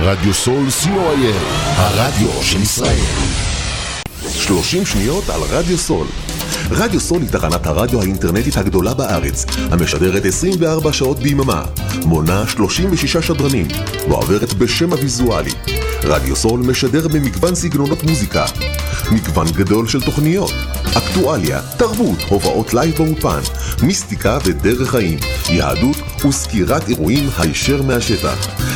רדיו סול co.il, הרדיו של ישראל. 30 שניות על רדיו סול. רדיו סול היא תחנת הרדיו האינטרנטית הגדולה בארץ, המשדרת 24 שעות ביממה, מונה 36 שדרנים, ועוברת בשם הוויזואלי. רדיו סול משדר במגוון סגנונות מוזיקה, מגוון גדול של תוכניות, אקטואליה, תרבות, הופעות לייב באולפן, מיסטיקה ודרך חיים, יהדות וסקירת אירועים הישר מהשטח.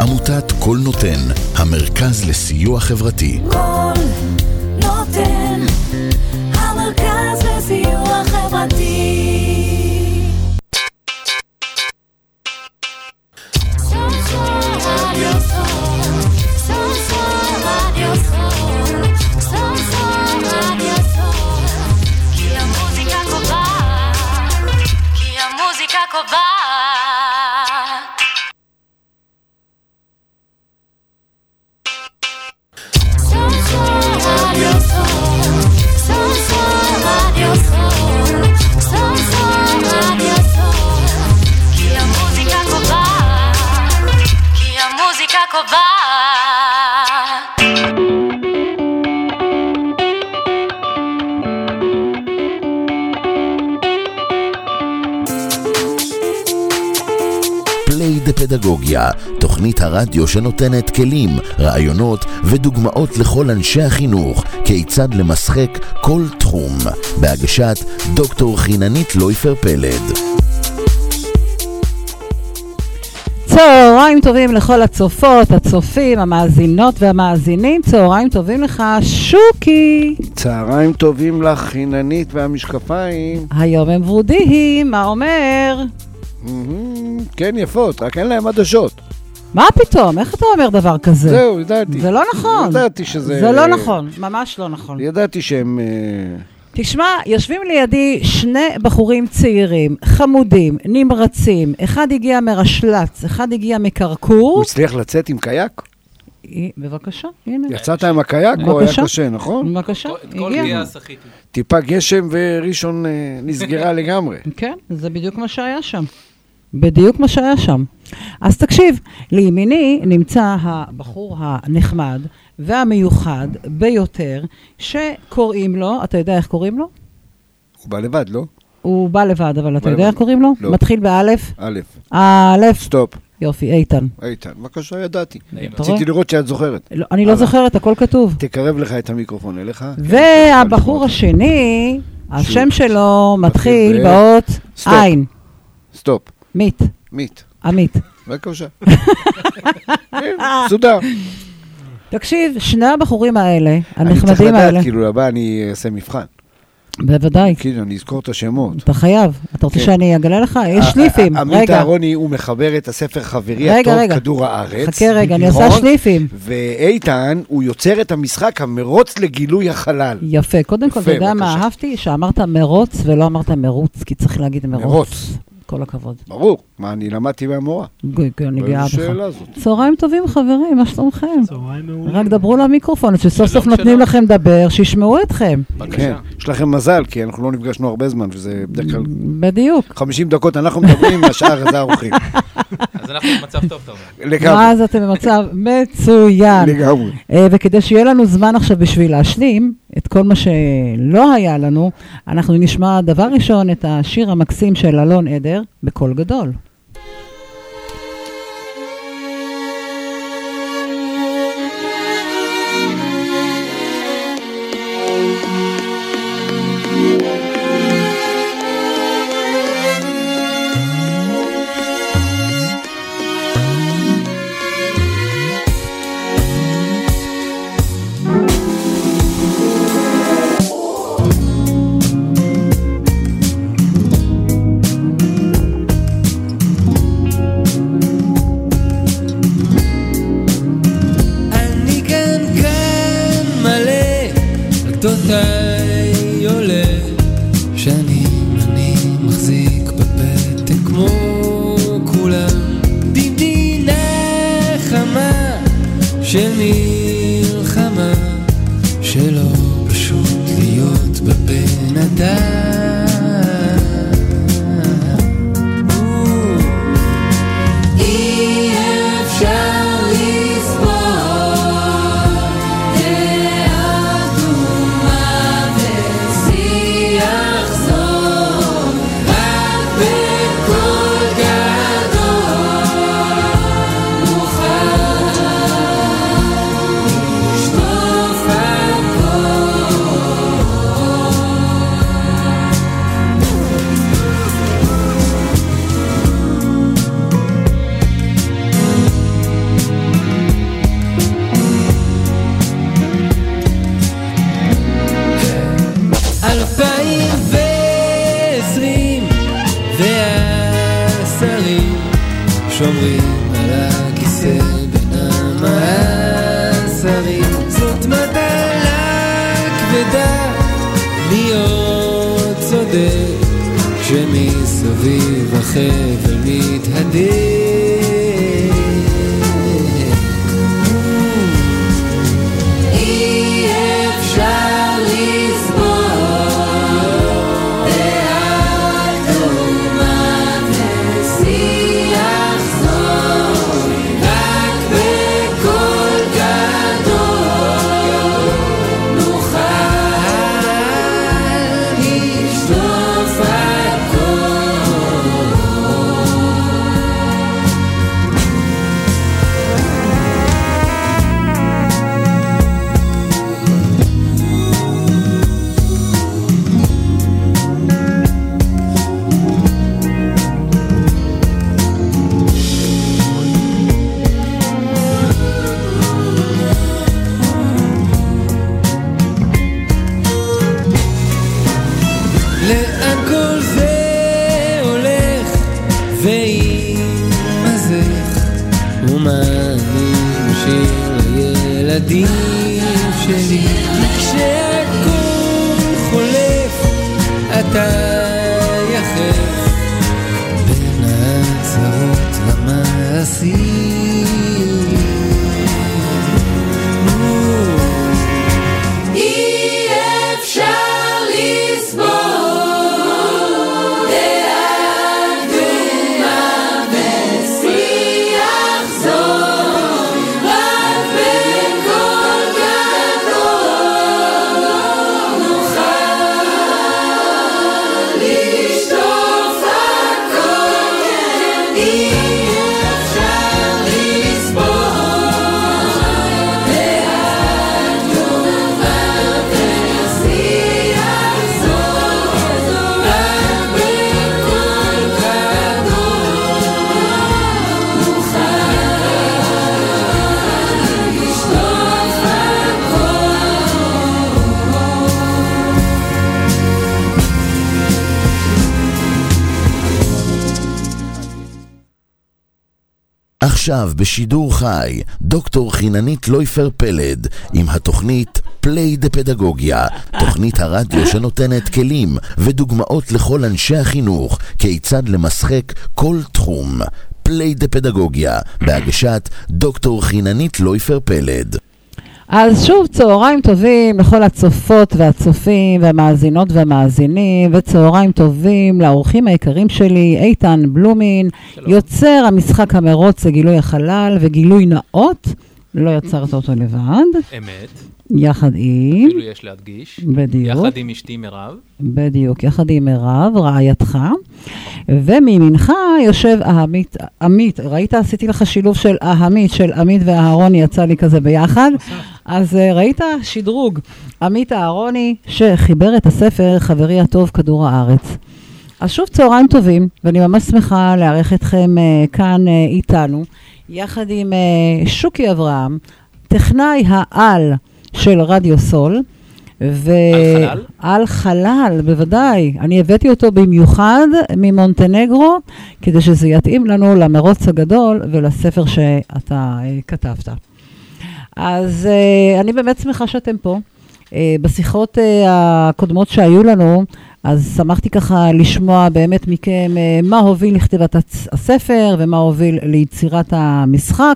עמותת קול נותן, המרכז לסיוע חברתי. קול פדגוגיה, תוכנית הרדיו שנותנת כלים, רעיונות ודוגמאות לכל אנשי החינוך, כיצד למשחק כל תחום. בהגשת דוקטור חיננית לויפר פלד. צהריים טובים לכל הצופות, הצופים, המאזינות והמאזינים, צהריים טובים לך, שוקי. צהריים טובים לך, חיננית והמשקפיים. היום הם ורודים, מה אומר? מהמם, כן, יפות, רק אין להם עדשות. מה פתאום? איך אתה אומר דבר כזה? זהו, ידעתי. זה לא נכון. ידעתי שזה... זה לא נכון, ממש לא נכון. ידעתי שהם... אה, תשמע, יושבים לידי שני בחורים צעירים, חמודים, נמרצים. אחד הגיע מרשל"צ, אחד הגיע מקרקור. הוא הצליח לצאת עם קייק? בבקשה, הנה. יצאת עם הקייק או היה. קשה, נכון? בבקשה, את כל הגיע. פגיעה שחיתי. טיפה גשם וראשון אה, נסגרה לגמרי. כן, זה בדיוק מה שהיה שם. בדיוק מה שהיה שם. אז תקשיב, לימיני נמצא הבחור הנחמד והמיוחד ביותר, שקוראים לו, אתה יודע איך קוראים לו? הוא בא לבד, לא? הוא בא לבד, אבל אתה יודע. איך קוראים לו? לא. מתחיל באלף? א', א', סטופ. יופי, איתן. איתן, בבקשה, ידעתי. רציתי לראות שאת זוכרת. לא, אני לא. זוכרת, הכל כתוב. תקרב לך את המיקרופון אליך. והבחור השני, השם שלו מתחיל באות. עין. סטופ. מית, מיט. עמית. בבקשה. סודר. תקשיב, שני הבחורים האלה, אני צריך הנחמדים האלה, לדעת, כאילו, לבא אני אעשה מבחן. בוודאי, כאילו, אני אזכור את השמות. אתה חייב. אתה רוצה כן. שאני אגלה לך? יש ע- שליפים. ע- עמית אהרוני הוא מחבר את הספר חברי הטוב. כדור הארץ. חכה רגע, אני? עושה שליפים. ואיתן, הוא יוצר את המשחק המרוץ לגילוי החלל. יפה, קודם כל, אתה יודע מה. אהבתי? שאמרת מרוץ ולא אמרת מרוץ, כי צריך להגיד מרוץ. מרוץ. כל הכבוד. ברור. מה, אני למדתי מהמורה. אני גאה איזה בך. צהריים טובים, חברים, מה שלומכם? צהריים מעולים. רק דברו למיקרופון, שסוף סוף נותנים. לכם לדבר, שישמעו אתכם. כן, בבקשה. יש לכם מזל, כי אנחנו לא נפגשנו הרבה זמן, וזה בדרך כלל בדיוק. 50 דקות אנחנו מדברים, והשאר זה האורחים. אז אנחנו במצב טוב, אתה אומר. לגמרי, אז אתם במצב מצוין. לגמרי. אה, וכדי שיהיה לנו זמן עכשיו בשביל להשלים את כל מה שלא היה לנו, אנחנו נשמע דבר ראשון את השיר המקסים של אלון עדר בקול גדול. עכשיו בשידור חי, דוקטור חיננית לויפר פלד עם התוכנית play the פדגוגיה, תוכנית הרדיו שנותנת כלים ודוגמאות לכל אנשי החינוך כיצד למשחק כל תחום. play the פדגוגיה, בהגשת דוקטור חיננית לויפר פלד. אז שוב, צהריים טובים לכל הצופות והצופים והמאזינות והמאזינים, וצהריים טובים לאורחים היקרים שלי, איתן בלומין, שלום. יוצר המשחק המרוץ לגילוי החלל וגילוי נאות, לא יצרת אותו לבד, אמת, יחד עם, אפילו יש להדגיש. בדיוק. יחד עם אשתי מירב. בדיוק, יחד עם מירב, רעייתך, ומימינך יושב העמית, עמית, ראית? עשיתי לך שילוב של העמית, של עמית ואהרוני, יצא לי כזה ביחד. אז אה, ראית? שדרוג. עמית אהרוני, שחיבר את הספר חברי הטוב, כדור הארץ. אז שוב צהריים טובים, ואני ממש שמחה לארח אתכם uh, כאן uh, איתנו, יחד עם uh, שוקי אברהם, טכנאי העל של רדיו סול. ו... על חלל? על חלל, בוודאי. אני הבאתי אותו במיוחד ממונטנגרו, כדי שזה יתאים לנו למרוץ הגדול ולספר שאתה uh, כתבת. אז uh, אני באמת שמחה שאתם פה. אה, בשיחות אה, הקודמות שהיו לנו, אז שמחתי ככה לשמוע באמת מכם אה, מה הוביל לכתיבת הספר ומה הוביל ליצירת המשחק.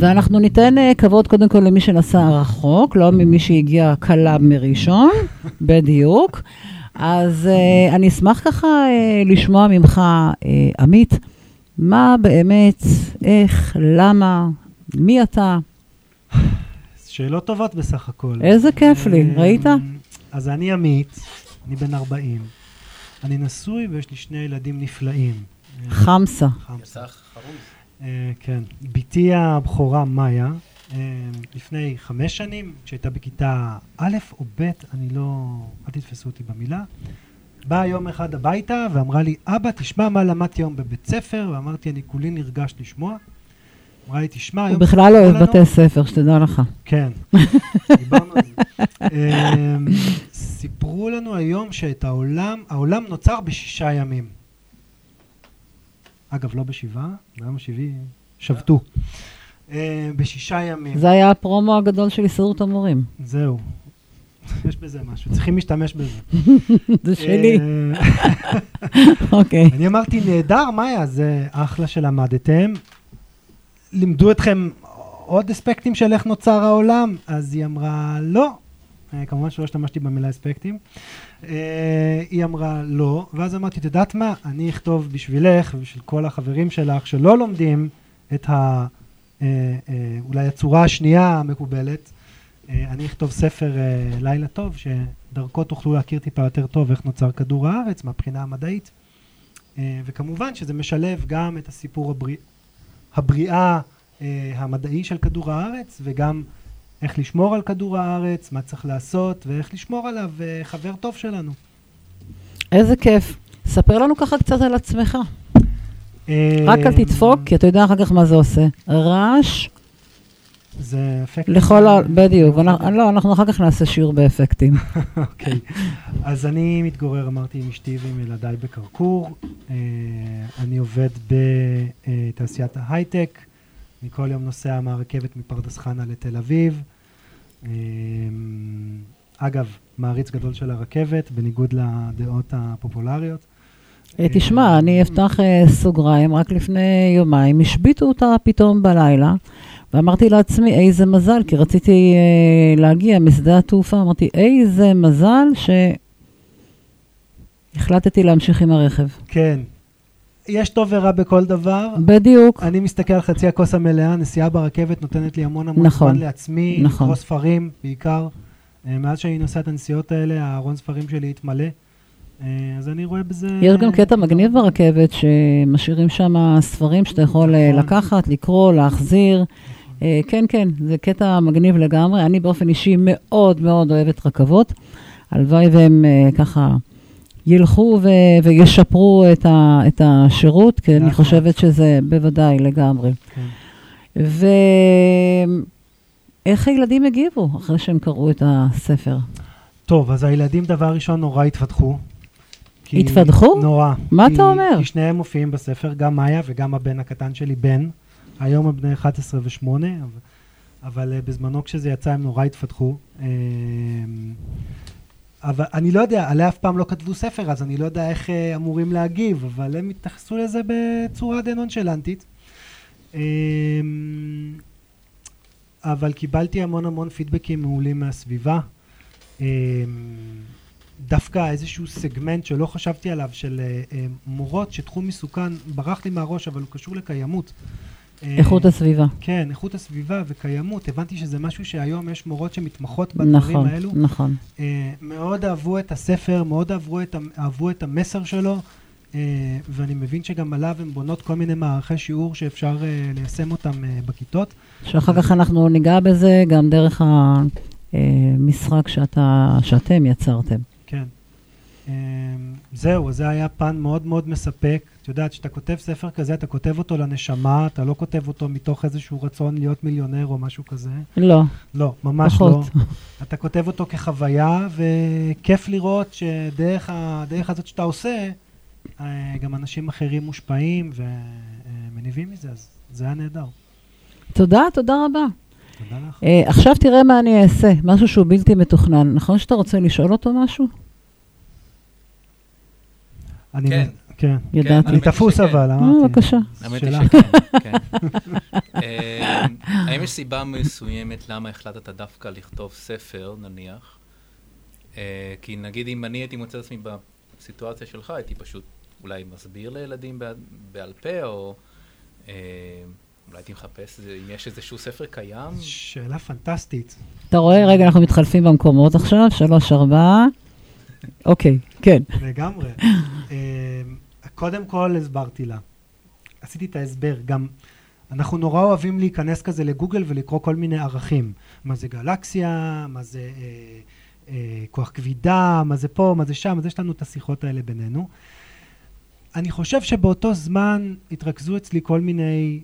ואנחנו ניתן אה, כבוד קודם כל למי שנסע רחוק, לא ממי שהגיע קלה מראשון, בדיוק. אז אה, אני אשמח ככה אה, לשמוע ממך, אה, עמית, מה באמת, איך, למה, מי אתה? שאלות טובות בסך הכל. איזה כיף לי, אה, ראית? אז אני עמית, אני בן 40. אני נשוי ויש לי שני ילדים נפלאים. חמסה. חמסה. אה, כן. בתי הבכורה, מאיה, אה, לפני חמש שנים, כשהייתה בכיתה א' או ב', אני לא... אל תתפסו אותי במילה. באה יום אחד הביתה ואמרה לי, אבא, תשמע מה למדתי היום בבית ספר, ואמרתי, אני כולי נרגש לשמוע. אמרה לי, תשמע, הוא היום... בכלל לא אוהב לנו-" בתי ספר, שתדע לך. כן, דיברנו על זה. אמ, סיפרו לנו היום שאת העולם, העולם נוצר בשישה ימים. אגב, לא בשבעה, ביום השבעי שבתו. אה, בשישה ימים. זה היה הפרומו הגדול של הסתדרות המורים. זהו. יש בזה משהו, צריכים להשתמש בזה. זה שלי. אה, אוקיי. אני אמרתי, נהדר, מאיה, זה אחלה שלמדתם. לימדו אתכם עוד אספקטים של איך נוצר העולם? אז היא אמרה, לא. אה, כמובן שלא השתמשתי במילה אספקטים. אה, היא אמרה, לא. ואז אמרתי, את יודעת מה? אני אכתוב בשבילך ובשביל כל החברים שלך שלא לומדים את ה... אה, אה, אולי הצורה השנייה המקובלת. אני אכתוב ספר לילה טוב, שדרכו תוכלו להכיר טיפה יותר טוב איך נוצר כדור הארץ מהבחינה המדעית. וכמובן שזה משלב גם את הסיפור הבריא, הבריאה אה, המדעי של כדור הארץ, וגם איך לשמור על כדור הארץ, מה צריך לעשות, ואיך לשמור עליו חבר טוב שלנו. איזה כיף. ספר לנו ככה קצת על עצמך. אה, רק אל תדפוק, כי אתה יודע אחר כך מה זה עושה. רעש זה אפקט... לכל ה... בדיוק. לא, אנחנו אחר כך נעשה שיעור באפקטים. אוקיי. אז אני מתגורר, אמרתי, עם אשתי ועם ילדיי בכרכור. אה, אני עובד בתעשיית ההייטק. אני כל יום נוסע מהרכבת מפרדס חנה לתל אביב. אה, אגב, מעריץ גדול של הרכבת, בניגוד לדעות הפופולריות. אה, תשמע, אני אפתח אה, סוגריים, רק לפני יומיים השביתו אותה פתאום בלילה, ואמרתי לעצמי, איזה מזל, כי רציתי אה, להגיע משדה התעופה, אמרתי, איזה מזל שהחלטתי להמשיך עם הרכב. כן. יש טוב ורע בכל דבר. בדיוק. אני מסתכל על חצי הכוס המלאה, נסיעה ברכבת נותנת לי המון המון נכון, זמן לעצמי, נכון. לקרוא ספרים בעיקר. אה, מאז שאני נוסע את הנסיעות האלה, הארון ספרים שלי התמלא. אה, אז אני רואה בזה... יש גם קטע מגניב ברכבת, שמשאירים שם ספרים שאתה יכול אה, נכון. לקחת, לקרוא, להחזיר. אה, כן, כן, זה קטע מגניב לגמרי. אני באופן אישי מאוד מאוד אוהבת רכבות. הלוואי והם ככה ילכו ו- וישפרו את, ה- את השירות, כי אני לאט חושבת שזה בוודאי לגמרי. כן. ואיך הילדים הגיבו אחרי שהם קראו את הספר? טוב, אז הילדים דבר ראשון נורא התפתחו. כי- התפתחו? נורא. מה כי- אתה אומר? כי שניהם מופיעים בספר, גם מאיה וגם הבן הקטן שלי, בן. היום הם בני 11 ו-8, אבל, אבל אה, בזמנו כשזה יצא הם נורא התפתחו. אבל אני לא יודע, עליה אף פעם לא כתבו ספר, אז אני לא יודע איך אה, אמורים להגיב, אבל הם התייחסו לזה בצורה די נונשלנטית. אה, אבל קיבלתי המון המון פידבקים מעולים מהסביבה. אה, דווקא איזשהו סגמנט שלא חשבתי עליו, של אה, אה, מורות שתחום עיסוקן ברח לי מהראש, אבל הוא קשור לקיימות. אה, איכות הסביבה. כן, איכות הסביבה וקיימות. הבנתי שזה משהו שהיום יש מורות שמתמחות בדברים נכון, האלו. נכון. אה, מאוד אהבו את הספר, מאוד אהבו את, אהבו את המסר שלו, אה, ואני מבין שגם עליו הן בונות כל מיני מערכי שיעור שאפשר אה, ליישם אותם אה, בכיתות. שאחר כך אנחנו ניגע בזה גם דרך המשחק שאתה, שאתם יצרתם. כן. אה, זהו, זה היה פן מאוד מאוד מספק. את יודעת, כשאתה כותב ספר כזה, אתה כותב אותו לנשמה, אתה לא כותב אותו מתוך איזשהו רצון להיות מיליונר או משהו כזה. לא, לא, ממש פחות. לא. אתה כותב אותו כחוויה, וכיף לראות שדרך הדרך הזאת שאתה עושה, אה, גם אנשים אחרים מושפעים ומניבים מזה, אז זה היה נהדר. תודה, תודה רבה. תודה לך. אה, עכשיו תראה מה אני אעשה, משהו שהוא בלתי מתוכנן. נכון שאתה רוצה לשאול אותו משהו? אני כן. כן. ידעתי. אני תפוס. אבל, אה, אמרתי. בבקשה. האמת היא. שכן, כן. אה, האם יש סיבה מסוימת למה החלטת דווקא לכתוב ספר, נניח? אה, כי נגיד אם אני הייתי מוצא את עצמי בסיטואציה שלך, הייתי פשוט אולי מסביר לילדים בעל- פה, או אה, אולי הייתי מחפש איזה- אם יש איזשהו ספר קיים. שאלה פנטסטית. אתה רואה? רגע, אנחנו מתחלפים במקומות עכשיו, שלוש, ארבע. אוקיי, כן. לגמרי. אה, קודם כל הסברתי לה. עשיתי את ההסבר. גם אנחנו נורא אוהבים להיכנס כזה לגוגל ולקרוא כל מיני ערכים. מה זה גלקסיה, מה זה אה, אה, כוח כבידה, מה זה פה, מה זה שם, אז יש לנו את השיחות האלה בינינו. אני חושב שבאותו זמן התרכזו אצלי כל מיני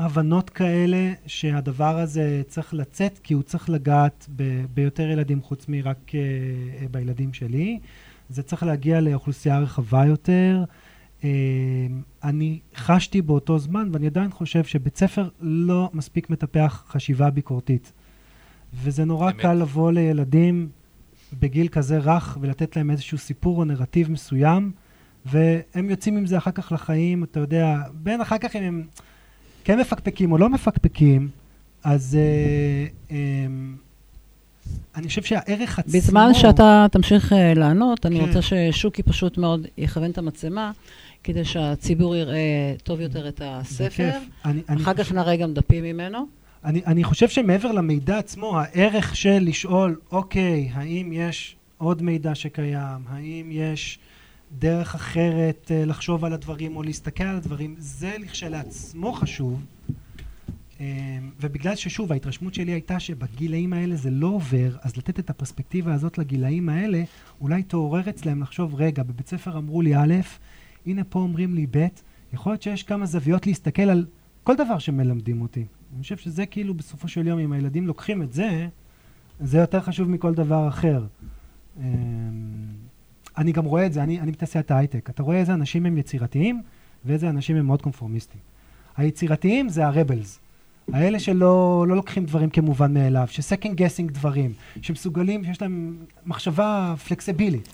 הבנות כאלה שהדבר הזה צריך לצאת כי הוא צריך לגעת ב- ביותר ילדים חוץ מרק uh, בילדים שלי. זה צריך להגיע לאוכלוסייה רחבה יותר. Uh, אני חשתי באותו זמן ואני עדיין חושב שבית ספר לא מספיק מטפח חשיבה ביקורתית. וזה נורא אמת. קל לבוא לילדים בגיל כזה רך ולתת להם איזשהו סיפור או נרטיב מסוים, והם יוצאים עם זה אחר כך לחיים, אתה יודע, בין אחר כך אם הם כן מפקפקים או לא מפקפקים, אז אה, אה, אני חושב שהערך עצמו... בזמן שאתה תמשיך אה, לענות, אני כן. רוצה ששוקי פשוט מאוד יכוון את המצלמה, כדי שהציבור יראה טוב יותר את הספר. אני, אני אחר כך חושב- נראה גם דפים ממנו. אני, אני חושב שמעבר למידע עצמו, הערך של לשאול, אוקיי, האם יש עוד מידע שקיים, האם יש דרך אחרת אה, לחשוב על הדברים או להסתכל על הדברים, זה לכשלעצמו חשוב. אה, ובגלל ששוב, ההתרשמות שלי הייתה שבגילאים האלה זה לא עובר, אז לתת את הפרספקטיבה הזאת לגילאים האלה, אולי תעורר אצלם לחשוב, רגע, בבית ספר אמרו לי א', הנה פה אומרים לי ב', יכול להיות שיש כמה זוויות להסתכל על כל דבר שמלמדים אותי. אני חושב שזה כאילו בסופו של יום, אם הילדים לוקחים את זה, זה יותר חשוב מכל דבר אחר. אני גם רואה את זה, אני, אני בתעשיית ההייטק. אתה רואה איזה אנשים הם יצירתיים ואיזה אנשים הם מאוד קונפורמיסטים. היצירתיים זה הרבלס. האלה שלא לא לוקחים דברים כמובן מאליו, שסקנד גסינג דברים, שמסוגלים, שיש להם מחשבה פלקסיבילית.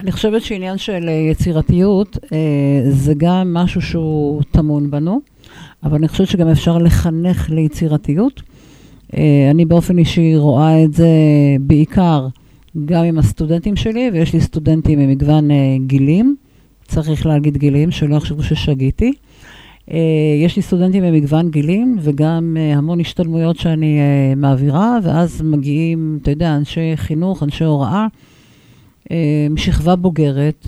אני חושבת שעניין של אה, יצירתיות אה, זה גם משהו שהוא טמון בנו, אבל אני חושבת שגם אפשר לחנך ליצירתיות. אה, אני באופן אישי רואה את זה בעיקר גם עם הסטודנטים שלי, ויש לי סטודנטים ממגוון אה, גילים, צריך להגיד גילים, שלא יחשבו ששגיתי. אה, יש לי סטודנטים ממגוון גילים וגם אה, המון השתלמויות שאני מעבירה, ואז מגיעים, אתה יודע, אנשי חינוך, אנשי הוראה. אה, שכבה בוגרת,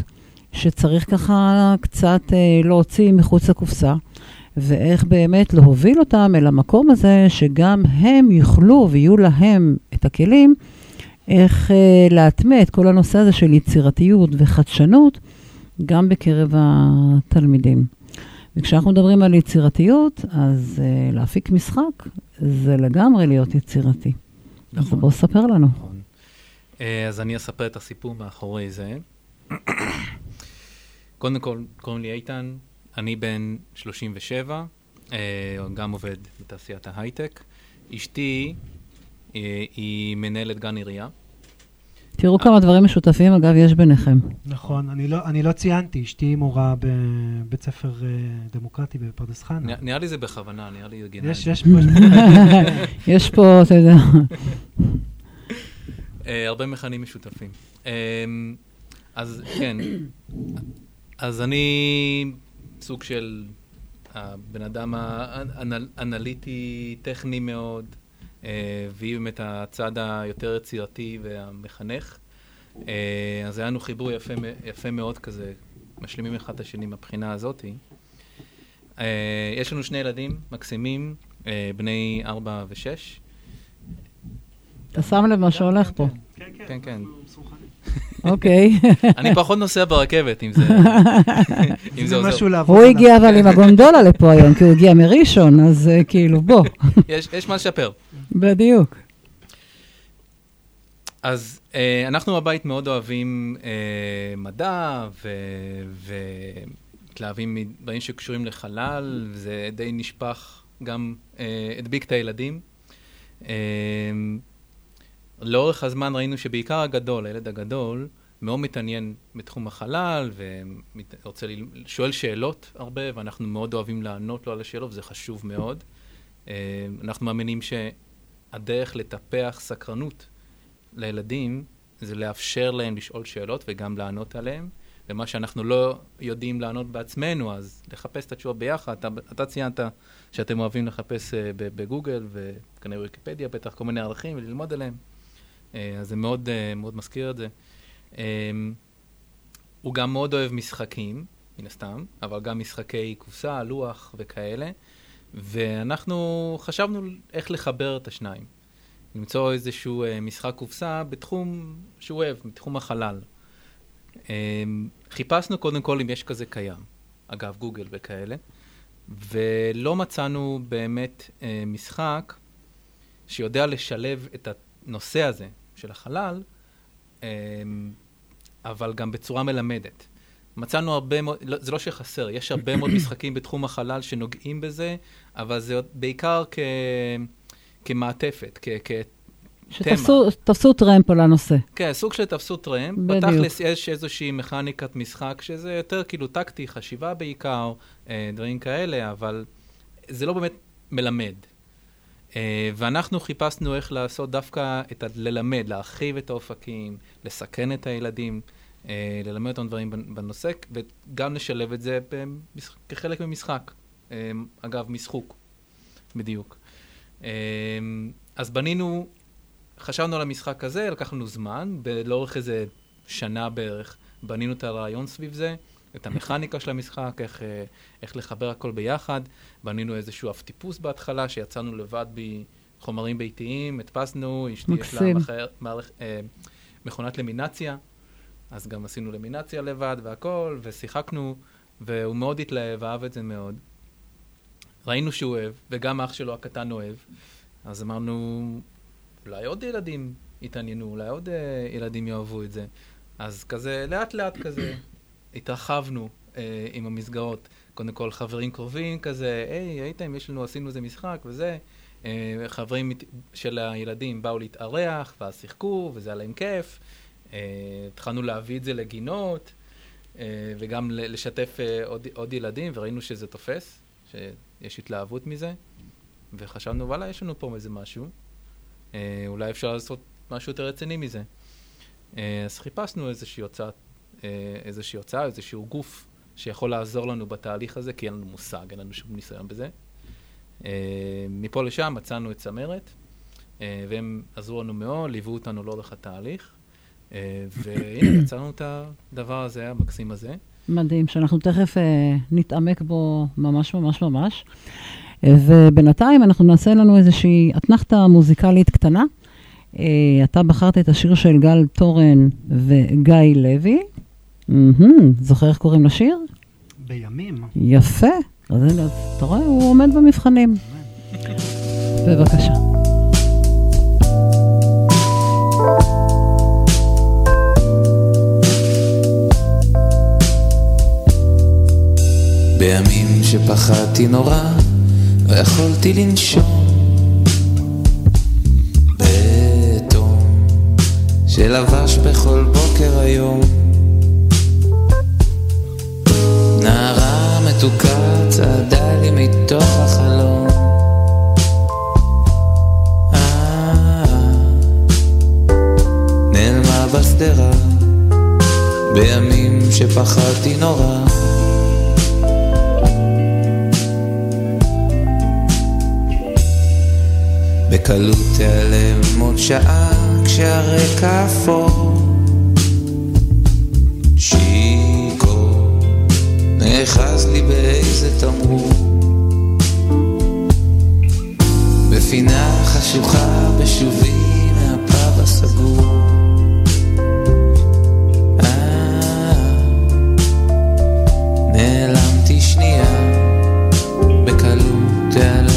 שצריך ככה קצת להוציא מחוץ לקופסה, ואיך באמת להוביל אותם אל המקום הזה, שגם הם יוכלו ויהיו להם את הכלים, איך אה, להטמע את כל הנושא הזה של יצירתיות וחדשנות, גם בקרב התלמידים. וכשאנחנו מדברים על יצירתיות, אז אה, להפיק משחק זה לגמרי להיות יצירתי. אז נכון. בוא ספר לנו. נכון. אה, אז אני אספר את הסיפור מאחורי זה. קודם כל, קוראים לי איתן, אני בן 37, אה, גם עובד בתעשיית ההייטק. אשתי היא מנהלת גן עירייה. תראו כמה דברים משותפים, אגב, יש ביניכם. נכון, אני לא, אני לא ציינתי, אשתי מורה בבית ספר אה, דמוקרטי בפרדס חנה. נראה לי זה בכוונה, נראה לי גינה. יש. יש פה... יש פה, אתה יודע, אה, הרבה מכנים משותפים. אה, אז כן, אז אני סוג של הבן אדם האנליטי, טכני מאוד, אה, והיא באמת הצד היותר יצירתי והמחנך. אה, אז היה לנו חיבור יפה, יפה מאוד כזה, משלימים אחד את השני מהבחינה הזאתי. אה, יש לנו שני ילדים מקסימים, אה, בני ארבע ושש. אתה שם לב מה שהולך פה. כן, כן, כן. אנחנו מסונכרנים. אוקיי. אני פחות נוסע ברכבת, אם זה, אם זה זה עוזר. הוא. הגיע אבל עם הגונדולה לפה היום, כי הוא הגיע מראשון, אז אה, כאילו, בוא. יש מה לשפר. בדיוק. אז אה, אנחנו בבית מאוד אוהבים אה, מדע, ומתלהבים מדברים שקשורים לחלל, וזה די נשפך, גם אה, הדביק את הילדים. אמ, לאורך הזמן ראינו שבעיקר הגדול, הילד הגדול, מאוד מתעניין בתחום החלל, ורוצה, שואל שאלות הרבה, ואנחנו מאוד אוהבים לענות לו על השאלות, וזה חשוב מאוד. אמ, אנחנו מאמינים שהדרך לטפח סקרנות לילדים זה לאפשר להם לשאול שאלות וגם לענות עליהן. ומה שאנחנו לא יודעים לענות בעצמנו, אז לחפש את התשובה ביחד. אתה, אתה ציינת שאתם אוהבים לחפש ב- בגוגל, וכנראה ויקיפדיה בטח, כל מיני ערכים וללמוד עליהם. אה, אז זה מאוד, אה, מאוד מזכיר את זה. אה, הוא גם מאוד אוהב משחקים, מן הסתם, אבל גם משחקי קופסה, לוח וכאלה. ואנחנו חשבנו איך לחבר את השניים. למצוא איזשהו אה, משחק קופסה בתחום שהוא אוהב, בתחום החלל. אה, חיפשנו קודם כל אם יש כזה קיים, אגב, גוגל וכאלה, ולא מצאנו באמת אה, משחק שיודע לשלב את הנושא הזה של החלל, אה, אבל גם בצורה מלמדת. מצאנו הרבה מאוד, לא, זה לא שחסר, יש הרבה מאוד משחקים בתחום החלל שנוגעים בזה, אבל זה בעיקר כ, כמעטפת, כ, כ, שתפסו תפסו טרמפ על הנושא. כן, סוג של תפסו טרמפ. בדיוק. בתכלס יש איזושהי מכניקת משחק שזה יותר כאילו טקטי, חשיבה בעיקר, אה, דברים כאלה, אבל זה לא באמת מלמד. אה, ואנחנו חיפשנו איך לעשות דווקא את ה... ללמד, להרחיב את האופקים, לסכן את הילדים, ללמד אותם דברים בנ- בנושא, וגם לשלב את זה במש... כחלק ממשחק. אה, אגב, משחוק, בדיוק. אה, אז בנינו חשבנו על המשחק הזה, לקח לנו זמן, לאורך איזה שנה בערך בנינו את הרעיון סביב זה, את המכניקה של המשחק, איך, אה, איך לחבר הכל ביחד. בנינו איזשהו אף טיפוס בהתחלה, שיצאנו לבד בחומרים ביתיים, הדפסנו, אשתי יש לה. מחר, מערכ, אה, מכונת למינציה, אז גם עשינו למינציה לבד והכל, ושיחקנו, והוא מאוד התלהב, אהב את זה מאוד. ראינו שהוא אוהב, וגם אח שלו הקטן אוהב, אז אמרנו, אולי עוד ילדים יתעניינו, אולי עוד uh, ילדים יאהבו את זה. אז כזה, לאט לאט כזה, התרחבנו uh, עם המסגרות. קודם כל, חברים קרובים כזה, היי, הייתם, יש לנו, עשינו איזה משחק וזה. Uh, חברים של הילדים באו להתארח, ואז שיחקו, וזה היה להם כיף. Uh, התחלנו להביא את זה לגינות, uh, וגם לשתף uh, עוד, עוד ילדים, וראינו שזה תופס, שיש התלהבות מזה. וחשבנו, וואלה, יש לנו פה איזה משהו. אה, אולי אפשר לעשות משהו יותר רציני מזה. אה, אז חיפשנו איזושהי הוצאה, אה, איזושהי הוצאה, איזשהו גוף שיכול לעזור לנו בתהליך הזה, כי אין לנו מושג, אין לנו שום ניסיון בזה. אה, מפה לשם מצאנו את צמרת, אה, והם עזרו לנו מאוד, ליוו אותנו לאורך התהליך, אה, והנה, יצרנו את הדבר הזה, המקסים הזה. מדהים, שאנחנו תכף אה, נתעמק בו ממש ממש ממש. אה, ובינתיים אנחנו נעשה לנו איזושהי אתנחתה מוזיקלית קטנה. אה, אתה בחרת את השיר של גל תורן וגיא לוי. מהמם, זוכר איך קוראים לשיר? בימים. יפה. אז אתה רואה, הוא עומד במבחנים. בבקשה. בימים שפחדתי נורא, לא יכולתי לנשום. בתום שלבש בכל בוקר היום. נערה מתוקה צעדה לי מתוך החלום. אה, בשדרה, בימים שפחדתי נורא. בקלות תיעלם עוד שעה כשהרקע אפור. שיכור נאחז לי באיזה תמרור. בפינה חשוכה בשובי מהפאב הסגור. אה, נעלמתי שנייה, בקלות תיעלם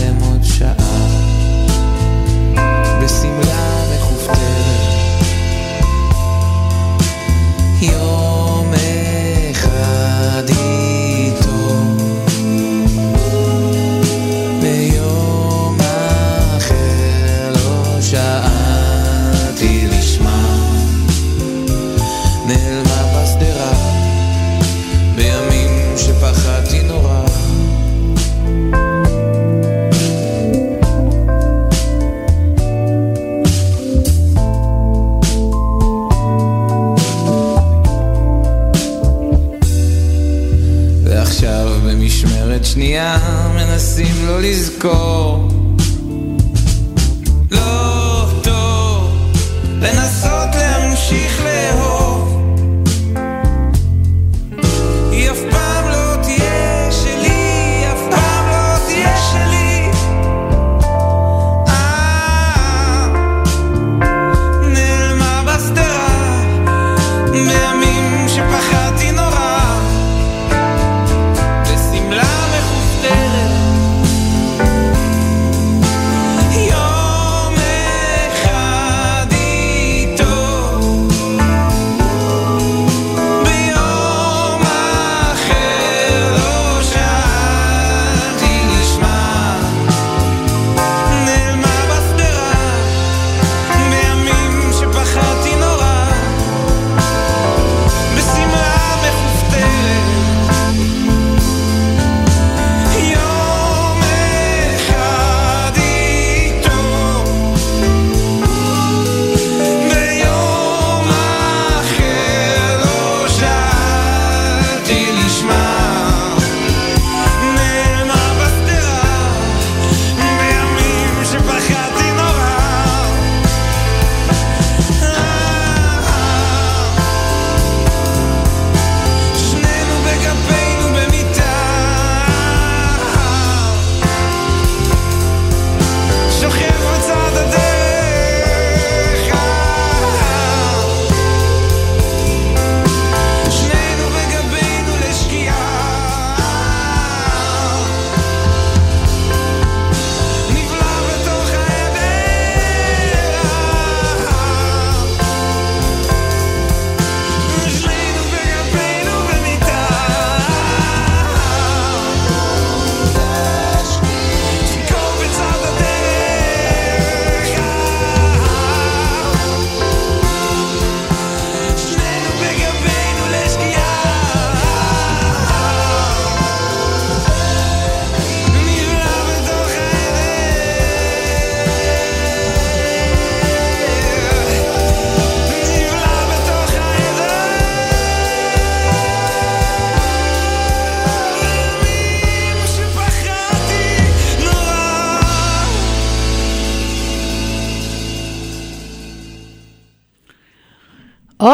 לא לזכור. לא טוב לנסות להמשיך לאהוב.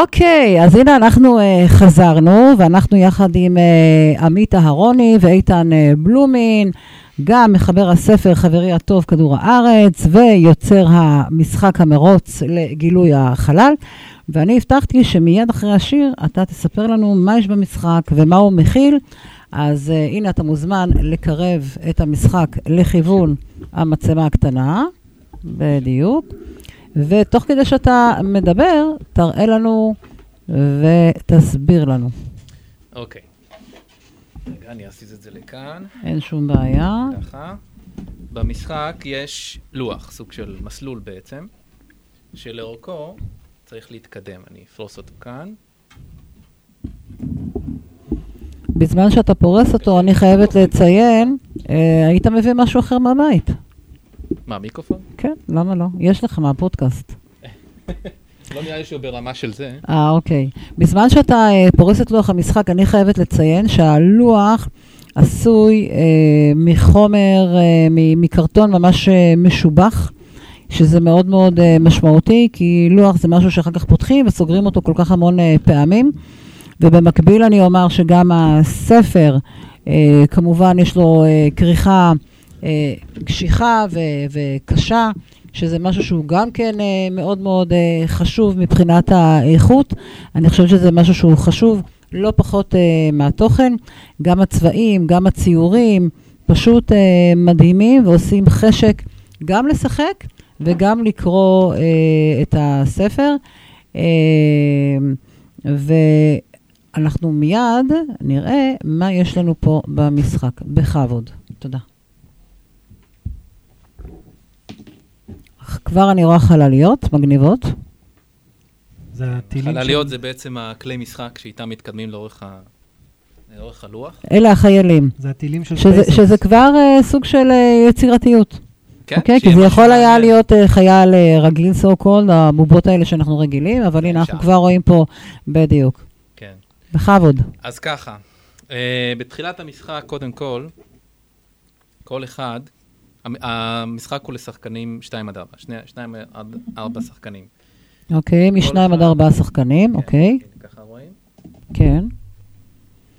אוקיי, אז הנה אנחנו uh, חזרנו, ואנחנו יחד עם uh, עמית אהרוני ואיתן uh, בלומין, גם מחבר הספר חברי הטוב כדור הארץ, ויוצר המשחק המרוץ לגילוי החלל. ואני הבטחתי שמיד אחרי השיר אתה תספר לנו מה יש במשחק ומה הוא מכיל. אז uh, הנה אתה מוזמן לקרב את המשחק לכיוון המצלמה הקטנה, בדיוק. ותוך כדי שאתה מדבר, תראה לנו ותסביר לנו. אוקיי. רגע, אני אזיז את זה לכאן, אין שום בעיה. ככה. במשחק יש לוח, סוג של מסלול בעצם, שלאורכו צריך להתקדם. אני אפרוס אותו כאן. בזמן שאתה פורס אותו, אני חייבת לציין, אה, היית מביא משהו אחר מהבית. מה, מיקרופון? כן, למה לא? יש לך מהפודקאסט. לא נראה לי שהוא ברמה של זה. אה, אוקיי. בזמן שאתה אה, פורס את לוח המשחק, אני חייבת לציין שהלוח עשוי אה, מחומר, אה, מקרטון ממש אה, משובח, שזה מאוד מאוד אה, משמעותי, כי לוח זה משהו שאחר כך פותחים וסוגרים אותו כל כך המון אה, פעמים. ובמקביל אני אומר שגם הספר, אה, כמובן יש לו אה, כריכה אה, קשיחה ו- וקשה, שזה משהו שהוא גם כן אה, מאוד מאוד אה, חשוב מבחינת האיכות. אני חושבת שזה משהו שהוא חשוב לא פחות אה, מהתוכן. גם הצבעים, גם הציורים, פשוט אה, מדהימים ועושים חשק גם לשחק וגם לקרוא אה, את הספר. אה, ואנחנו מיד נראה מה יש לנו פה במשחק. בכבוד. תודה. כבר אני רואה חלליות מגניבות. זה הטילים חלליות של- זה בעצם הכלי משחק שאיתם מתקדמים לאורך ה- לאורך הלוח. אלה החיילים. זה הטילים של שזה, SpaceX. שזה כבר uh, סוג של uh, יצירתיות. כן, אוקיי? כי זה יכול היה. להיות uh, חייל uh, רגיל, so called, הבובות האלה שאנחנו רגילים, אבל הנה, אנחנו. כבר רואים פה, בדיוק. כן. בכבוד. אז ככה, אה, בתחילת המשחק, קודם כל, כל אחד, המשחק הוא לשחקנים 2 עד 4, 2 עד 4 שחקנים. אוקיי, משניים עד אחד- ארבעה שחקנים, כן, אוקיי, הנה, ככה רואים. כן.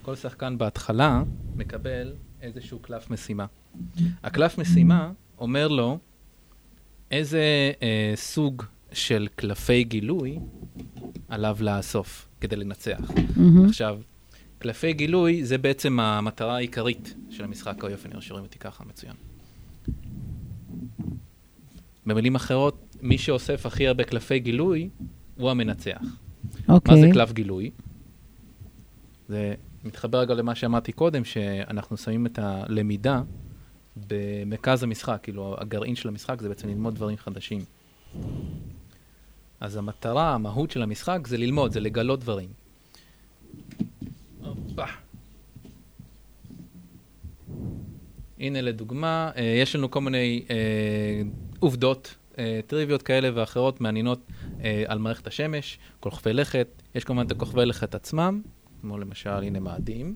כל שחקן בהתחלה מקבל איזשהו קלף משימה. הקלף משימה אומר לו איזה אה, סוג של קלפי גילוי עליו לאסוף כדי לנצח. מהמם. עכשיו, קלפי גילוי זה בעצם המטרה העיקרית של המשחק היופי, שרואים אותי ככה, מצוין. במילים אחרות, מי שאוסף הכי הרבה קלפי גילוי הוא המנצח. מה אוקיי. זה קלף גילוי? זה מתחבר רגע למה שאמרתי קודם, שאנחנו שמים את הלמידה במרכז המשחק, כאילו הגרעין של המשחק זה בעצם ללמוד דברים חדשים. אז המטרה, המהות של המשחק זה ללמוד, זה לגלות דברים. הופה. הנה לדוגמה, אה, יש לנו כל מיני אה, עובדות, אה, טריוויות כאלה ואחרות מעניינות אה, על מערכת השמש, כוכבי לכת, יש כמובן את הכוכבי לכת עצמם, כמו למשל, הנה מאדים.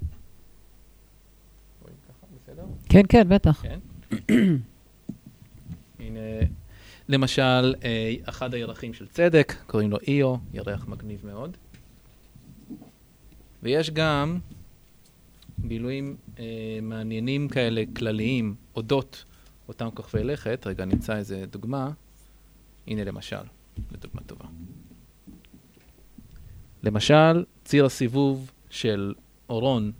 כן, כן, בטח. כן. הנה, למשל, אה, אחד הירחים של צדק, קוראים לו איו, ירח מגניב מאוד. ויש גם גילויים אה, מעניינים כאלה, כלליים, אודות אותם כוכבי לכת. רגע, נמצא איזה דוגמה. הנה למשל, זו דוגמה טובה. למשל, ציר הסיבוב של אורון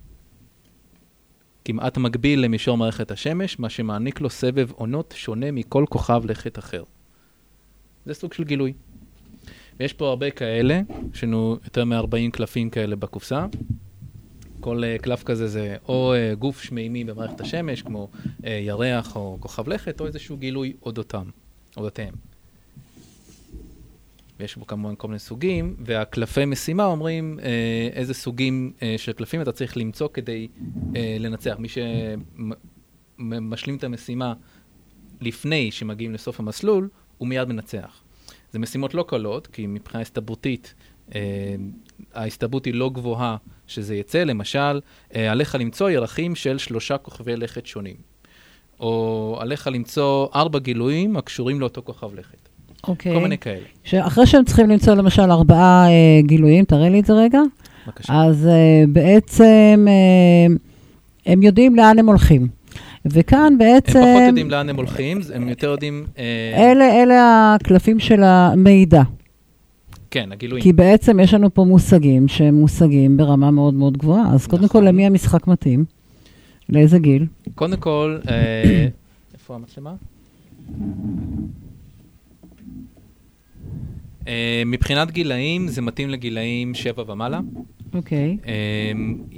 כמעט מקביל למישור מערכת השמש, מה שמעניק לו סבב עונות שונה מכל כוכב לכת אחר. זה סוג של גילוי. ויש פה הרבה כאלה, יש לנו יותר מ-40 קלפים כאלה בקופסה. כל uh, קלף כזה זה או uh, גוף שמימי במערכת השמש, כמו uh, ירח או כוכב לכת, או איזשהו גילוי אודותם, אודותיהם. ויש בו כמובן כל מיני סוגים, והקלפי משימה אומרים אה, איזה סוגים אה, של קלפים אתה צריך למצוא כדי אה, לנצח. מי שמשלים את המשימה לפני שמגיעים לסוף המסלול, הוא מיד מנצח. זה משימות לא קלות, כי מבחינה הסתברותית, אה, ההסתברות היא לא גבוהה שזה יצא. למשל, אה, עליך למצוא ירחים של שלושה כוכבי לכת שונים. או עליך למצוא ארבע גילויים הקשורים לאותו כוכב לכת. אוקיי. כל מיני כאלה. שאחרי שהם צריכים למצוא למשל ארבעה אה, גילויים, תראה לי את זה רגע, בבקשה. אז אה, בעצם אה, הם יודעים לאן הם הולכים. וכאן בעצם... הם פחות יודעים לאן הם הולכים, הם יותר יודעים... אה, אלה, אלה הקלפים של המידע. כן, הגילויים. כי בעצם יש לנו פה מושגים שהם מושגים ברמה מאוד מאוד גבוהה. אז קודם כל, נכון. למי המשחק מתאים? לאיזה גיל? קודם כל, אה, איפה המצלמה? אה, מבחינת גילאים, זה מתאים לגילאים 7 ומעלה. אוקיי. אה,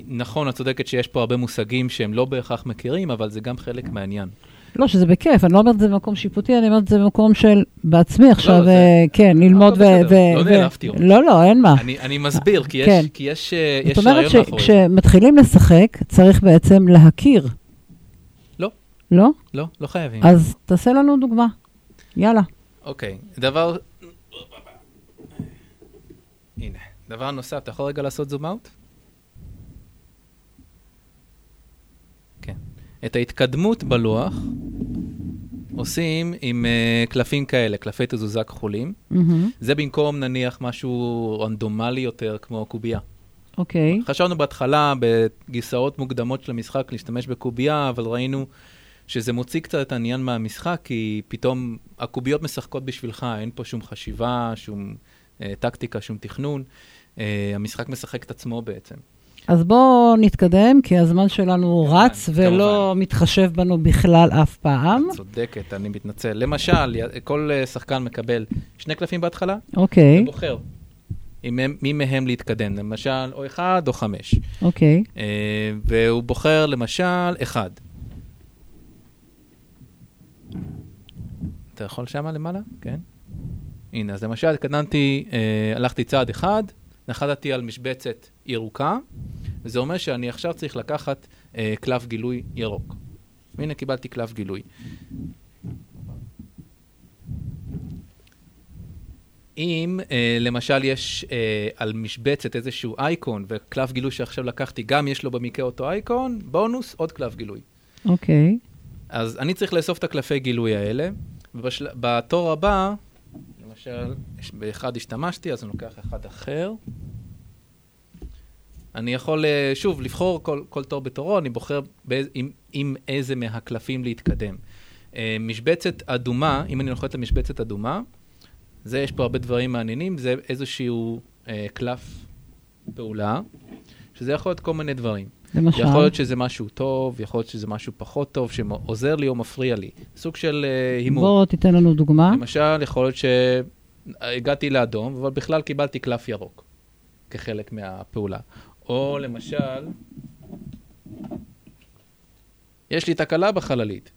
נכון, את צודקת שיש פה הרבה מושגים שהם לא בהכרח מכירים, אבל זה גם חלק מהעניין. לא, שזה בכיף, אני לא אומרת את זה במקום שיפוטי, אני אומרת את זה במקום של בעצמי עכשיו, זה- אה, כן, ללמוד ו... לא ו- נעלבתי עוד. לא, לא, אין מה. אני, אני מסביר, כי יש, כן. כי יש, אה, יש זאת אומרת רעיון מאחורי זה. שכשמתחילים לשחק, צריך בעצם להכיר. לא. לא? לא, לא חייבים. אז תעשה לנו דוגמה. יאללה. אוקיי, דבר... הנה, דבר נוסף, אתה יכול רגע לעשות זום אאוט? כן. את ההתקדמות בלוח עושים עם uh, קלפים כאלה, קלפי תזוזה כחולים. מהמם. זה במקום נניח משהו רנדומלי יותר כמו קובייה. אוקיי. חשבנו בהתחלה בגרסאות מוקדמות של המשחק להשתמש בקובייה, אבל ראינו שזה מוציא קצת את העניין מהמשחק, כי פתאום הקוביות משחקות בשבילך, אין פה שום חשיבה, שום אה, טקטיקה, שום תכנון. אה, המשחק משחק את עצמו בעצם. אז בואו נתקדם, כי הזמן שלנו כמובן, רץ ולא מתחשב בנו בכלל אף פעם. צודקת, אני מתנצל. למשל, כל אה, שחקן מקבל שני קלפים בהתחלה, אוקיי, ובוחר מי מהם להתקדם, למשל, או אחד או חמש. אוקיי. אה, והוא בוחר למשל אחד. אתה יכול שמה למעלה? כן. הנה, אז למשל התקדמתי, אה, הלכתי צעד אחד, נחתתי על משבצת ירוקה, וזה אומר שאני עכשיו צריך לקחת אה, קלף גילוי ירוק. והנה קיבלתי קלף גילוי. אם אה, למשל יש אה, על משבצת איזשהו אייקון, וקלף גילוי שעכשיו לקחתי, גם יש לו במקרה אותו אייקון, בונוס, עוד קלף גילוי. אוקיי. אז אני צריך לאסוף את הקלפי גילוי האלה, ובתור הבא, למשל, באחד השתמשתי, אז אני לוקח אחד אחר. אני יכול, אה, שוב, לבחור כל, כל תור בתורו, אני בוחר באיז, עם, עם איזה מהקלפים להתקדם. אה, משבצת אדומה, אם אני נוחת למשבצת אדומה, זה, יש פה הרבה דברים מעניינים, זה איזשהו אה, קלף פעולה, שזה יכול להיות כל מיני דברים. למשל. יכול להיות שזה משהו טוב, יכול להיות שזה משהו פחות טוב, שעוזר לי או מפריע לי. סוג של אה, הימור. בוא תיתן לנו דוגמה. למשל, יכול להיות שהגעתי לאדום, אבל בכלל קיבלתי קלף ירוק כחלק מהפעולה. או למשל, יש לי תקלה בחללית,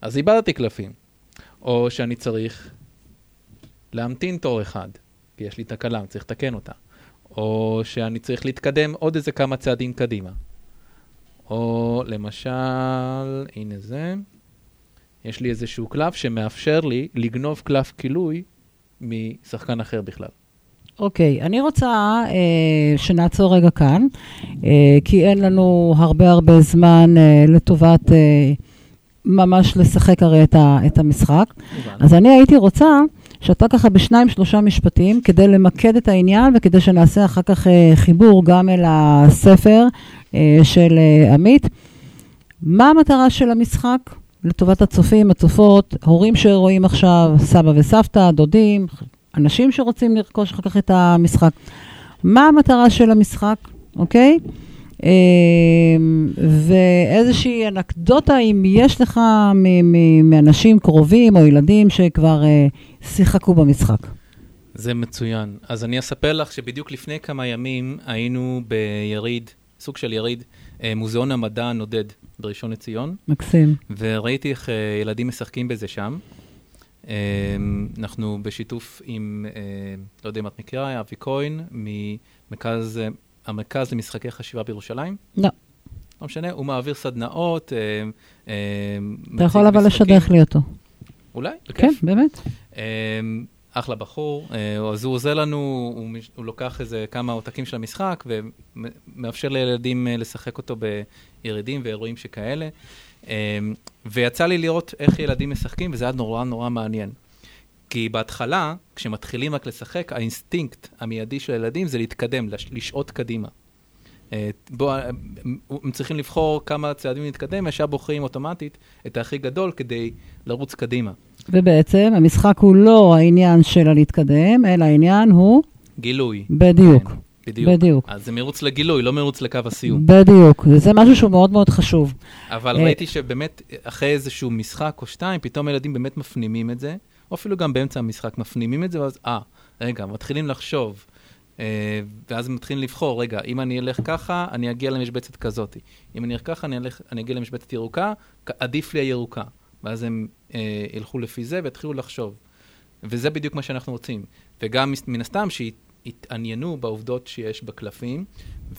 אז איבדתי קלפים. או שאני צריך להמתין תור אחד, כי יש לי תקלה, אני צריך לתקן אותה. או שאני צריך להתקדם עוד איזה כמה צעדים קדימה. או למשל, הנה זה, יש לי איזשהו קלף שמאפשר לי לגנוב קלף גילוי משחקן אחר בכלל. אוקיי, אני רוצה אה, שנעצור רגע כאן, אה, כי אין לנו הרבה הרבה זמן אה, לטובת אה, ממש לשחק הרי את, ה, את המשחק. אז אני הייתי רוצה שאתה ככה בשניים, שלושה משפטים, כדי למקד את העניין וכדי שנעשה אחר כך אה, חיבור גם אל הספר אה, של אה, עמית. מה המטרה של המשחק? לטובת הצופים, הצופות, הורים שרואים עכשיו, סבא וסבתא, דודים, אנשים שרוצים לרכוש אחר כך את המשחק. מה המטרה של המשחק, אוקיי? אמ, ואיזושהי אנקדוטה, אם יש לך מ- מ- מאנשים קרובים או ילדים שכבר אה, שיחקו במשחק. זה מצוין. אז אני אספר לך שבדיוק לפני כמה ימים היינו ביריד, סוג של יריד, אה, מוזיאון המדע הנודד בראשון לציון, מקסים. וראיתי איך אה, ילדים משחקים בזה שם. אה, אנחנו בשיתוף עם, אה, לא יודע אם את מכירה, אבי כהן, ממרכז המרכז למשחקי חשיבה בירושלים. לא. לא משנה, הוא מעביר סדנאות. אה, אתה יכול אבל. לשדך לי אותו. אולי, בכיף. כן, באמת. אמ, אחלה בחור, אה, אז הוא עוזר לנו, הוא, הוא לוקח איזה כמה עותקים של המשחק ומאפשר לילדים אה, לשחק אותו בירידים ואירועים שכאלה. אמ, ויצא לי לראות איך ילדים משחקים, וזה היה נורא נורא מעניין. כי בהתחלה, כשמתחילים רק לשחק, האינסטינקט המיידי של הילדים זה להתקדם, לש- לשעוט קדימה. אה, בוא, אה, הם צריכים לבחור כמה צעדים להתקדם, ישר בוחרים אוטומטית את הכי גדול כדי לרוץ קדימה. ובעצם המשחק הוא לא העניין של הלהתקדם, אלא העניין הוא גילוי. בדיוק. כן, בדיוק. בדיוק. אז זה מרוץ לגילוי, לא מרוץ לקו הסיום. בדיוק, וזה משהו שהוא מאוד מאוד חשוב. אבל אה, ראיתי שבאמת, אחרי איזשהו משחק או שתיים, פתאום הילדים באמת מפנימים את זה, או אפילו גם באמצע המשחק מפנימים את זה, ואז, אה, רגע, מתחילים לחשוב. אה, ואז מתחילים לבחור, רגע, אם אני אלך ככה, אני אגיע למשבצת כזאת. אם אני אלך ככה, אני, אלך, אני אגיע למשבצת ירוקה, עדיף לי הירוקה. ואז הם אה, ילכו לפי זה ויתחילו לחשוב. וזה בדיוק מה שאנחנו רוצים. וגם מן הסתם שיתעניינו בעובדות שיש בקלפים,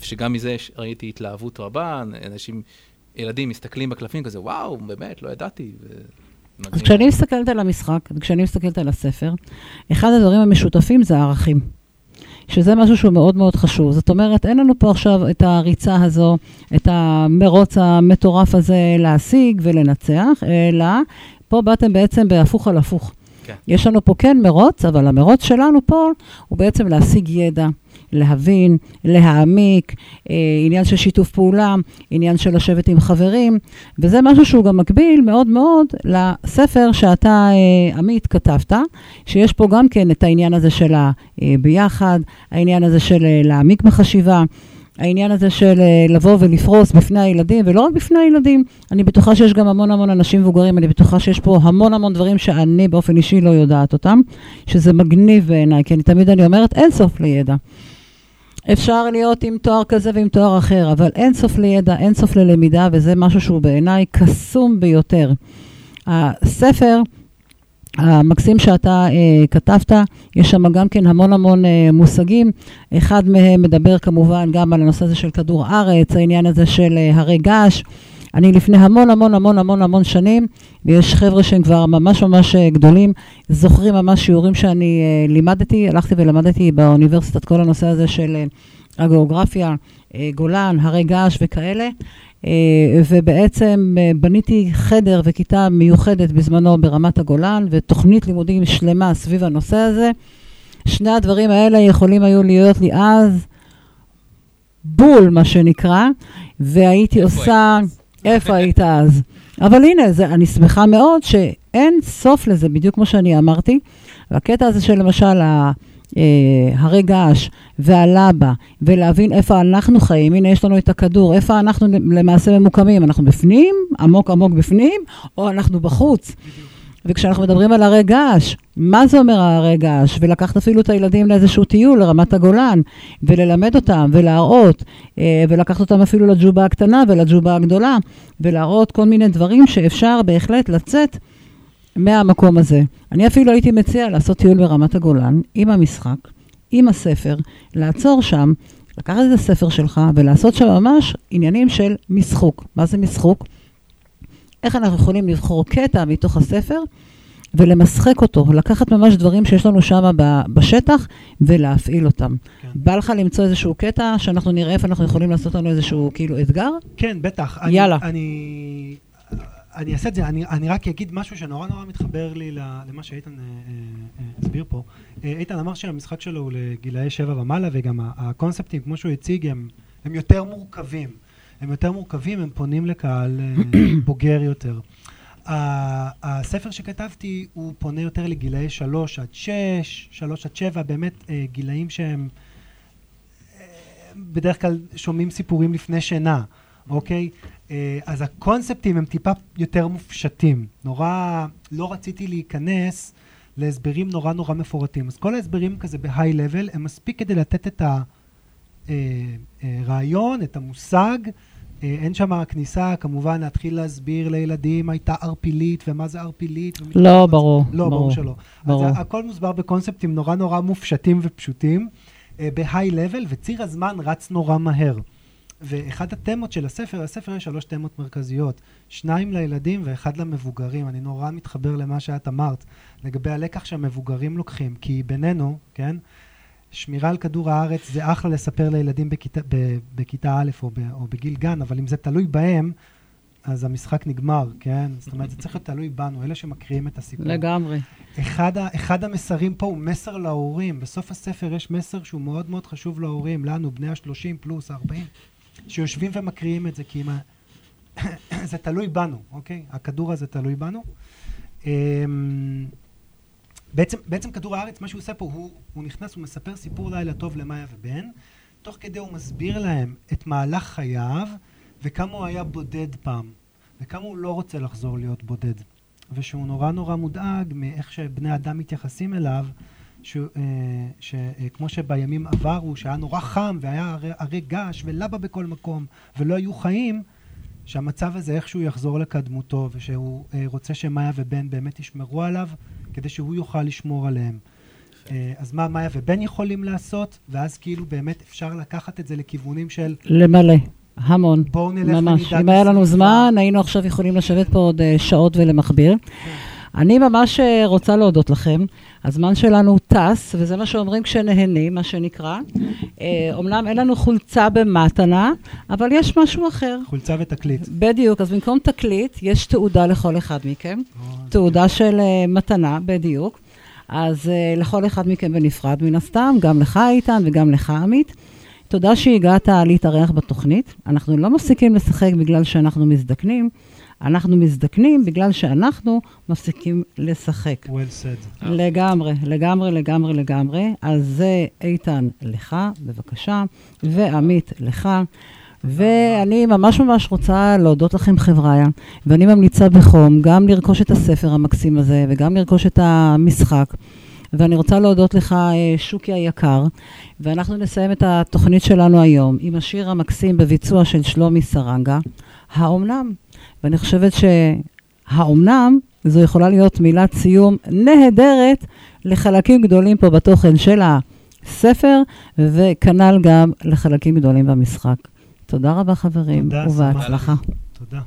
שגם מזה ראיתי התלהבות רבה, אנשים, ילדים מסתכלים בקלפים כזה, וואו, באמת, לא ידעתי. ו- אז. כשאני מסתכלת על המשחק, וכשאני מסתכלת על הספר, אחד הדברים המשותפים זה הערכים. שזה משהו שהוא מאוד מאוד חשוב. זאת אומרת, אין לנו פה עכשיו את הריצה הזו, את המרוץ המטורף הזה להשיג ולנצח, אלא פה באתם בעצם בהפוך על הפוך. כן. יש לנו פה כן מרוץ, אבל המרוץ שלנו פה הוא בעצם להשיג ידע, להבין, להעמיק, אה, עניין של שיתוף פעולה, עניין של לשבת עם חברים, וזה משהו שהוא גם מקביל מאוד מאוד לספר שאתה, אה, עמית, כתבת, שיש פה גם כן את העניין הזה של הביחד, העניין הזה של אה, להעמיק בחשיבה. העניין הזה של אה, לבוא ולפרוס בפני הילדים, ולא רק בפני הילדים, אני בטוחה שיש גם המון המון אנשים מבוגרים, אני בטוחה שיש פה המון המון דברים שאני באופן אישי לא יודעת אותם, שזה מגניב בעיניי, כי אני תמיד אני אומרת, אין סוף לידע. אפשר להיות עם תואר כזה ועם תואר אחר, אבל אין סוף לידע, אין סוף ללמידה, וזה משהו שהוא בעיניי קסום ביותר. הספר המקסים שאתה אה, כתבת, יש שם גם כן המון המון אה, מושגים. אחד מהם מדבר כמובן גם על הנושא הזה של כדור הארץ, העניין הזה של אה, הרי געש, אני לפני המון המון המון המון המון שנים, ויש חבר'ה שהם כבר ממש ממש אה, גדולים, זוכרים ממש שיעורים שאני אה, לימדתי, הלכתי ולמדתי באוניברסיטת כל הנושא הזה של אה, הגיאוגרפיה, גולן, הרי געש וכאלה. אה, ובעצם אה, בניתי חדר וכיתה מיוחדת בזמנו ברמת הגולן, ותוכנית לימודים שלמה סביב הנושא הזה. שני הדברים האלה יכולים היו להיות לי אז בול, מה שנקרא, והייתי איפה עושה... היית? איפה היית אז? אבל הנה, זה, אני שמחה מאוד שאין סוף לזה, בדיוק כמו שאני אמרתי. הקטע הזה של למשל אה, הרי געש והלבה, ולהבין איפה אנחנו חיים, הנה יש לנו את הכדור, איפה אנחנו למעשה ממוקמים, אנחנו בפנים, עמוק עמוק בפנים, או אנחנו בחוץ. וכשאנחנו מדברים על הרי געש, מה זה אומר הרי געש? ולקחת אפילו את הילדים לאיזשהו טיול לרמת הגולן, וללמד אותם, ולהראות, אה, ולקחת אותם אפילו לג'ובה הקטנה ולג'ובה הגדולה, ולהראות כל מיני דברים שאפשר בהחלט לצאת מהמקום הזה. אני אפילו הייתי מציע לעשות טיול ברמת הגולן עם המשחק, עם הספר, לעצור שם, לקחת את הספר שלך ולעשות שם ממש עניינים של משחוק. מה זה משחוק? איך אנחנו יכולים לבחור קטע מתוך הספר ולמשחק אותו, לקחת ממש דברים שיש לנו שם בשטח ולהפעיל אותם. כן. בא לך למצוא איזשהו קטע שאנחנו נראה איפה אנחנו יכולים לעשות לנו איזשהו כאילו אתגר? כן, בטח. יאללה. אני, אני אעשה את זה, אני, אני רק אגיד משהו שנורא נורא מתחבר לי למה שאיתן אה, אה, אה, הסביר פה. אה, איתן אמר שהמשחק שלו הוא לגילאי שבע ומעלה, וגם הקונספטים, כמו שהוא הציג, הם, הם יותר מורכבים. הם יותר מורכבים, הם פונים לקהל אה, בוגר יותר. הספר שכתבתי הוא פונה יותר לגילאי שלוש עד שש, שלוש עד שבע, באמת אה, גילאים שהם אה, בדרך כלל שומעים סיפורים לפני שינה, אוקיי? אה, אז הקונספטים הם טיפה יותר מופשטים. נורא, לא רציתי להיכנס להסברים נורא נורא מפורטים. אז כל ההסברים כזה בהיי לבל הם מספיק כדי לתת את הרעיון, את המושג. אה, אין שם כניסה, כמובן, להתחיל להסביר לילדים הייתה ערפילית ומה זה ערפילית. לא, ברור. לא, ברור שלא. ברור. אז הכל מוסבר בקונספטים נורא נורא מופשטים ופשוטים, אה, בהיי לבל, וציר הזמן רץ נורא מהר. ואחד התמות של הספר, לספר יש שלוש תמות מרכזיות, שניים לילדים ואחד למבוגרים. אני נורא מתחבר למה שאת אמרת, לגבי הלקח שהמבוגרים לוקחים, כי בינינו, כן, שמירה על כדור הארץ זה אחלה לספר לילדים בכיתה, ב, בכיתה א' או, ב, או בגיל גן, אבל אם זה תלוי בהם, אז המשחק נגמר, כן? זאת אומרת, זה צריך להיות תלוי בנו, אלה שמקריאים את הסיפור. לגמרי. אחד, ה, אחד המסרים פה הוא מסר להורים. בסוף הספר יש מסר שהוא מאוד מאוד חשוב להורים, לנו, בני ה-30 פלוס, ה-40, שיושבים ומקריאים את זה, כי אם. זה תלוי בנו, אוקיי? הכדור הזה תלוי בנו. אמ, בעצם, בעצם כדור הארץ, מה שהוא עושה פה, הוא, הוא נכנס, הוא מספר סיפור לילה טוב למאיה ובן, תוך כדי הוא מסביר להם את מהלך חייו, וכמה הוא היה בודד פעם, וכמה הוא לא רוצה לחזור להיות בודד. ושהוא נורא נורא מודאג מאיך שבני אדם מתייחסים אליו, שכמו שבימים עברו, שהיה נורא חם והיה הרי, געש ולבה בכל מקום, ולא היו חיים, שהמצב הזה איכשהו יחזור לקדמותו, ושהוא אה, רוצה שמאיה ובן באמת ישמרו עליו, כדי שהוא יוכל לשמור עליהם. אה, אז מה מאיה ובן יכולים לעשות? ואז כאילו באמת אפשר לקחת את זה לכיוונים של למלא. המון. ממש. אם היה לנו. זמן, היינו עכשיו יכולים לשבת פה עוד אה, שעות ולמכביר. אני ממש אה, רוצה להודות לכם. הזמן שלנו טס, וזה מה שאומרים כשנהנים, מה שנקרא. אה, אומנם אין לנו חולצה במתנה, אבל יש משהו אחר. חולצה ותקליט. בדיוק, אז במקום תקליט, יש תעודה לכל אחד מכם. תעודה של uh, מתנה, בדיוק. אז uh, לכל אחד מכם בנפרד, מן הסתם, גם לך איתן וגם לך עמית. תודה שהגעת להתארח בתוכנית. אנחנו לא מפסיקים לשחק בגלל שאנחנו מזדקנים, אנחנו מזדקנים בגלל שאנחנו מפסיקים לשחק. well said. לגמרי, לגמרי, לגמרי, לגמרי. אז זה איתן לך, בבקשה, ועמית לך. ואני ממש ממש רוצה להודות לכם חבריה, ואני ממליצה בחום גם לרכוש את הספר המקסים הזה וגם לרכוש את המשחק. ואני רוצה להודות לך, אה, שוקי היקר, ואנחנו נסיים את התוכנית שלנו היום עם השיר המקסים בביצוע של שלומי סרנגה, האומנם. ואני חושבת שהאומנם זו יכולה להיות מילת סיום נהדרת לחלקים גדולים פה בתוכן של הספר, וכנ"ל גם לחלקים גדולים במשחק. תודה רבה חברים, תודה, ובהצלחה. תודה.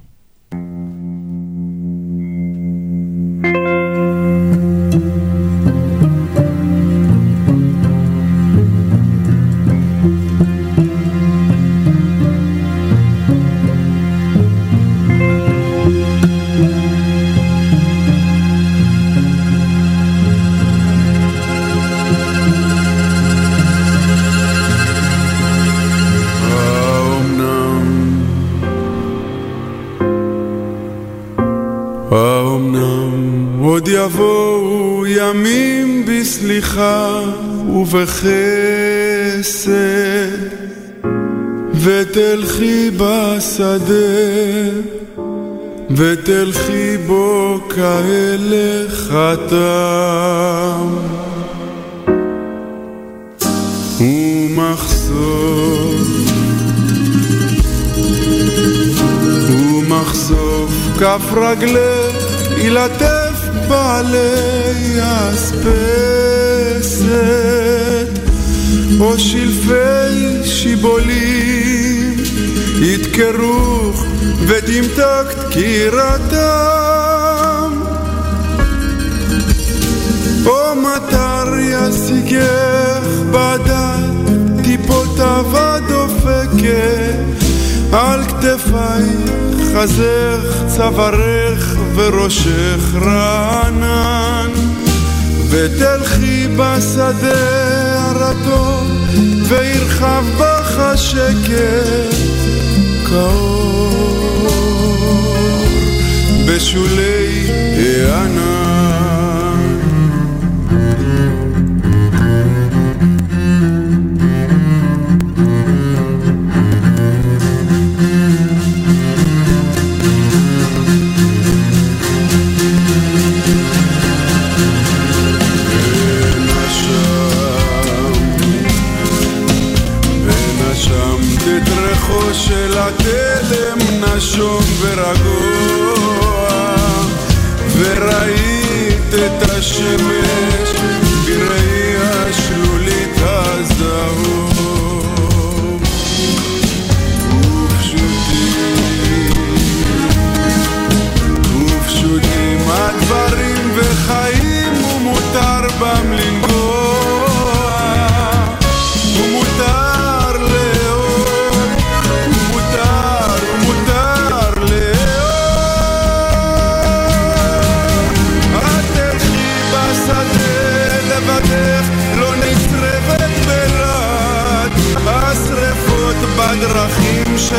האומנם עוד יבואו ימים בסליחה ובחסד ותלכי בשדה ותלכי בו כהלך התם ומחשוף ומחשוף כף רגלך ילטף בעלי אספסת או שלפי שיבולים ידקרוך ותמתק דקירתם או מטר ישיגך בדד טיפותיו הדופקת על כתפייך חזך צווארך וראשך רענן ותלכי בשדה הרטוב וירחב בך השקט כאור בשולי הענן la telem βεραγώ Βεραείτε τα σεμές.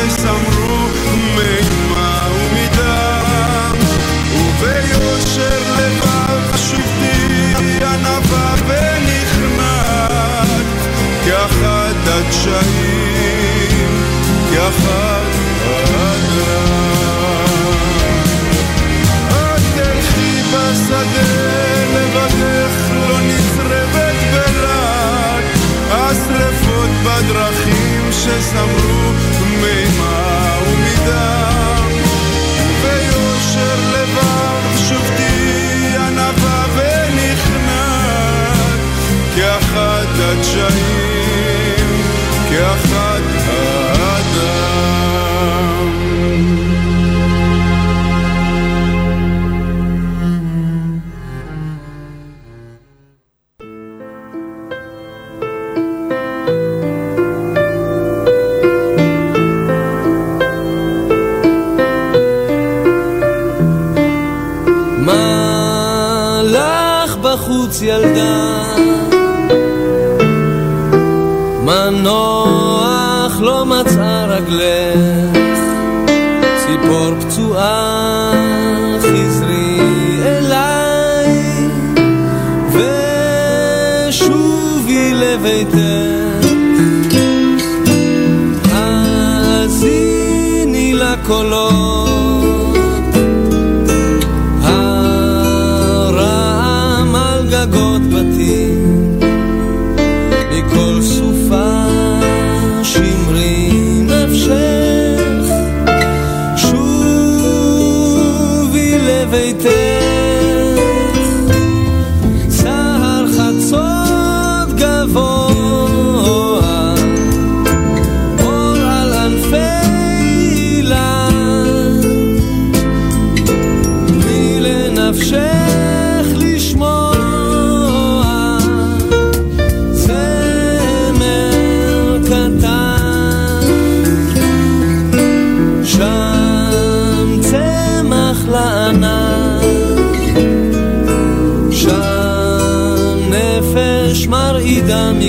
שסמרו מאימה ומדם וביושר לבב שבטי ענווה ונכנעת כאחד הדשאים, כאחד годами.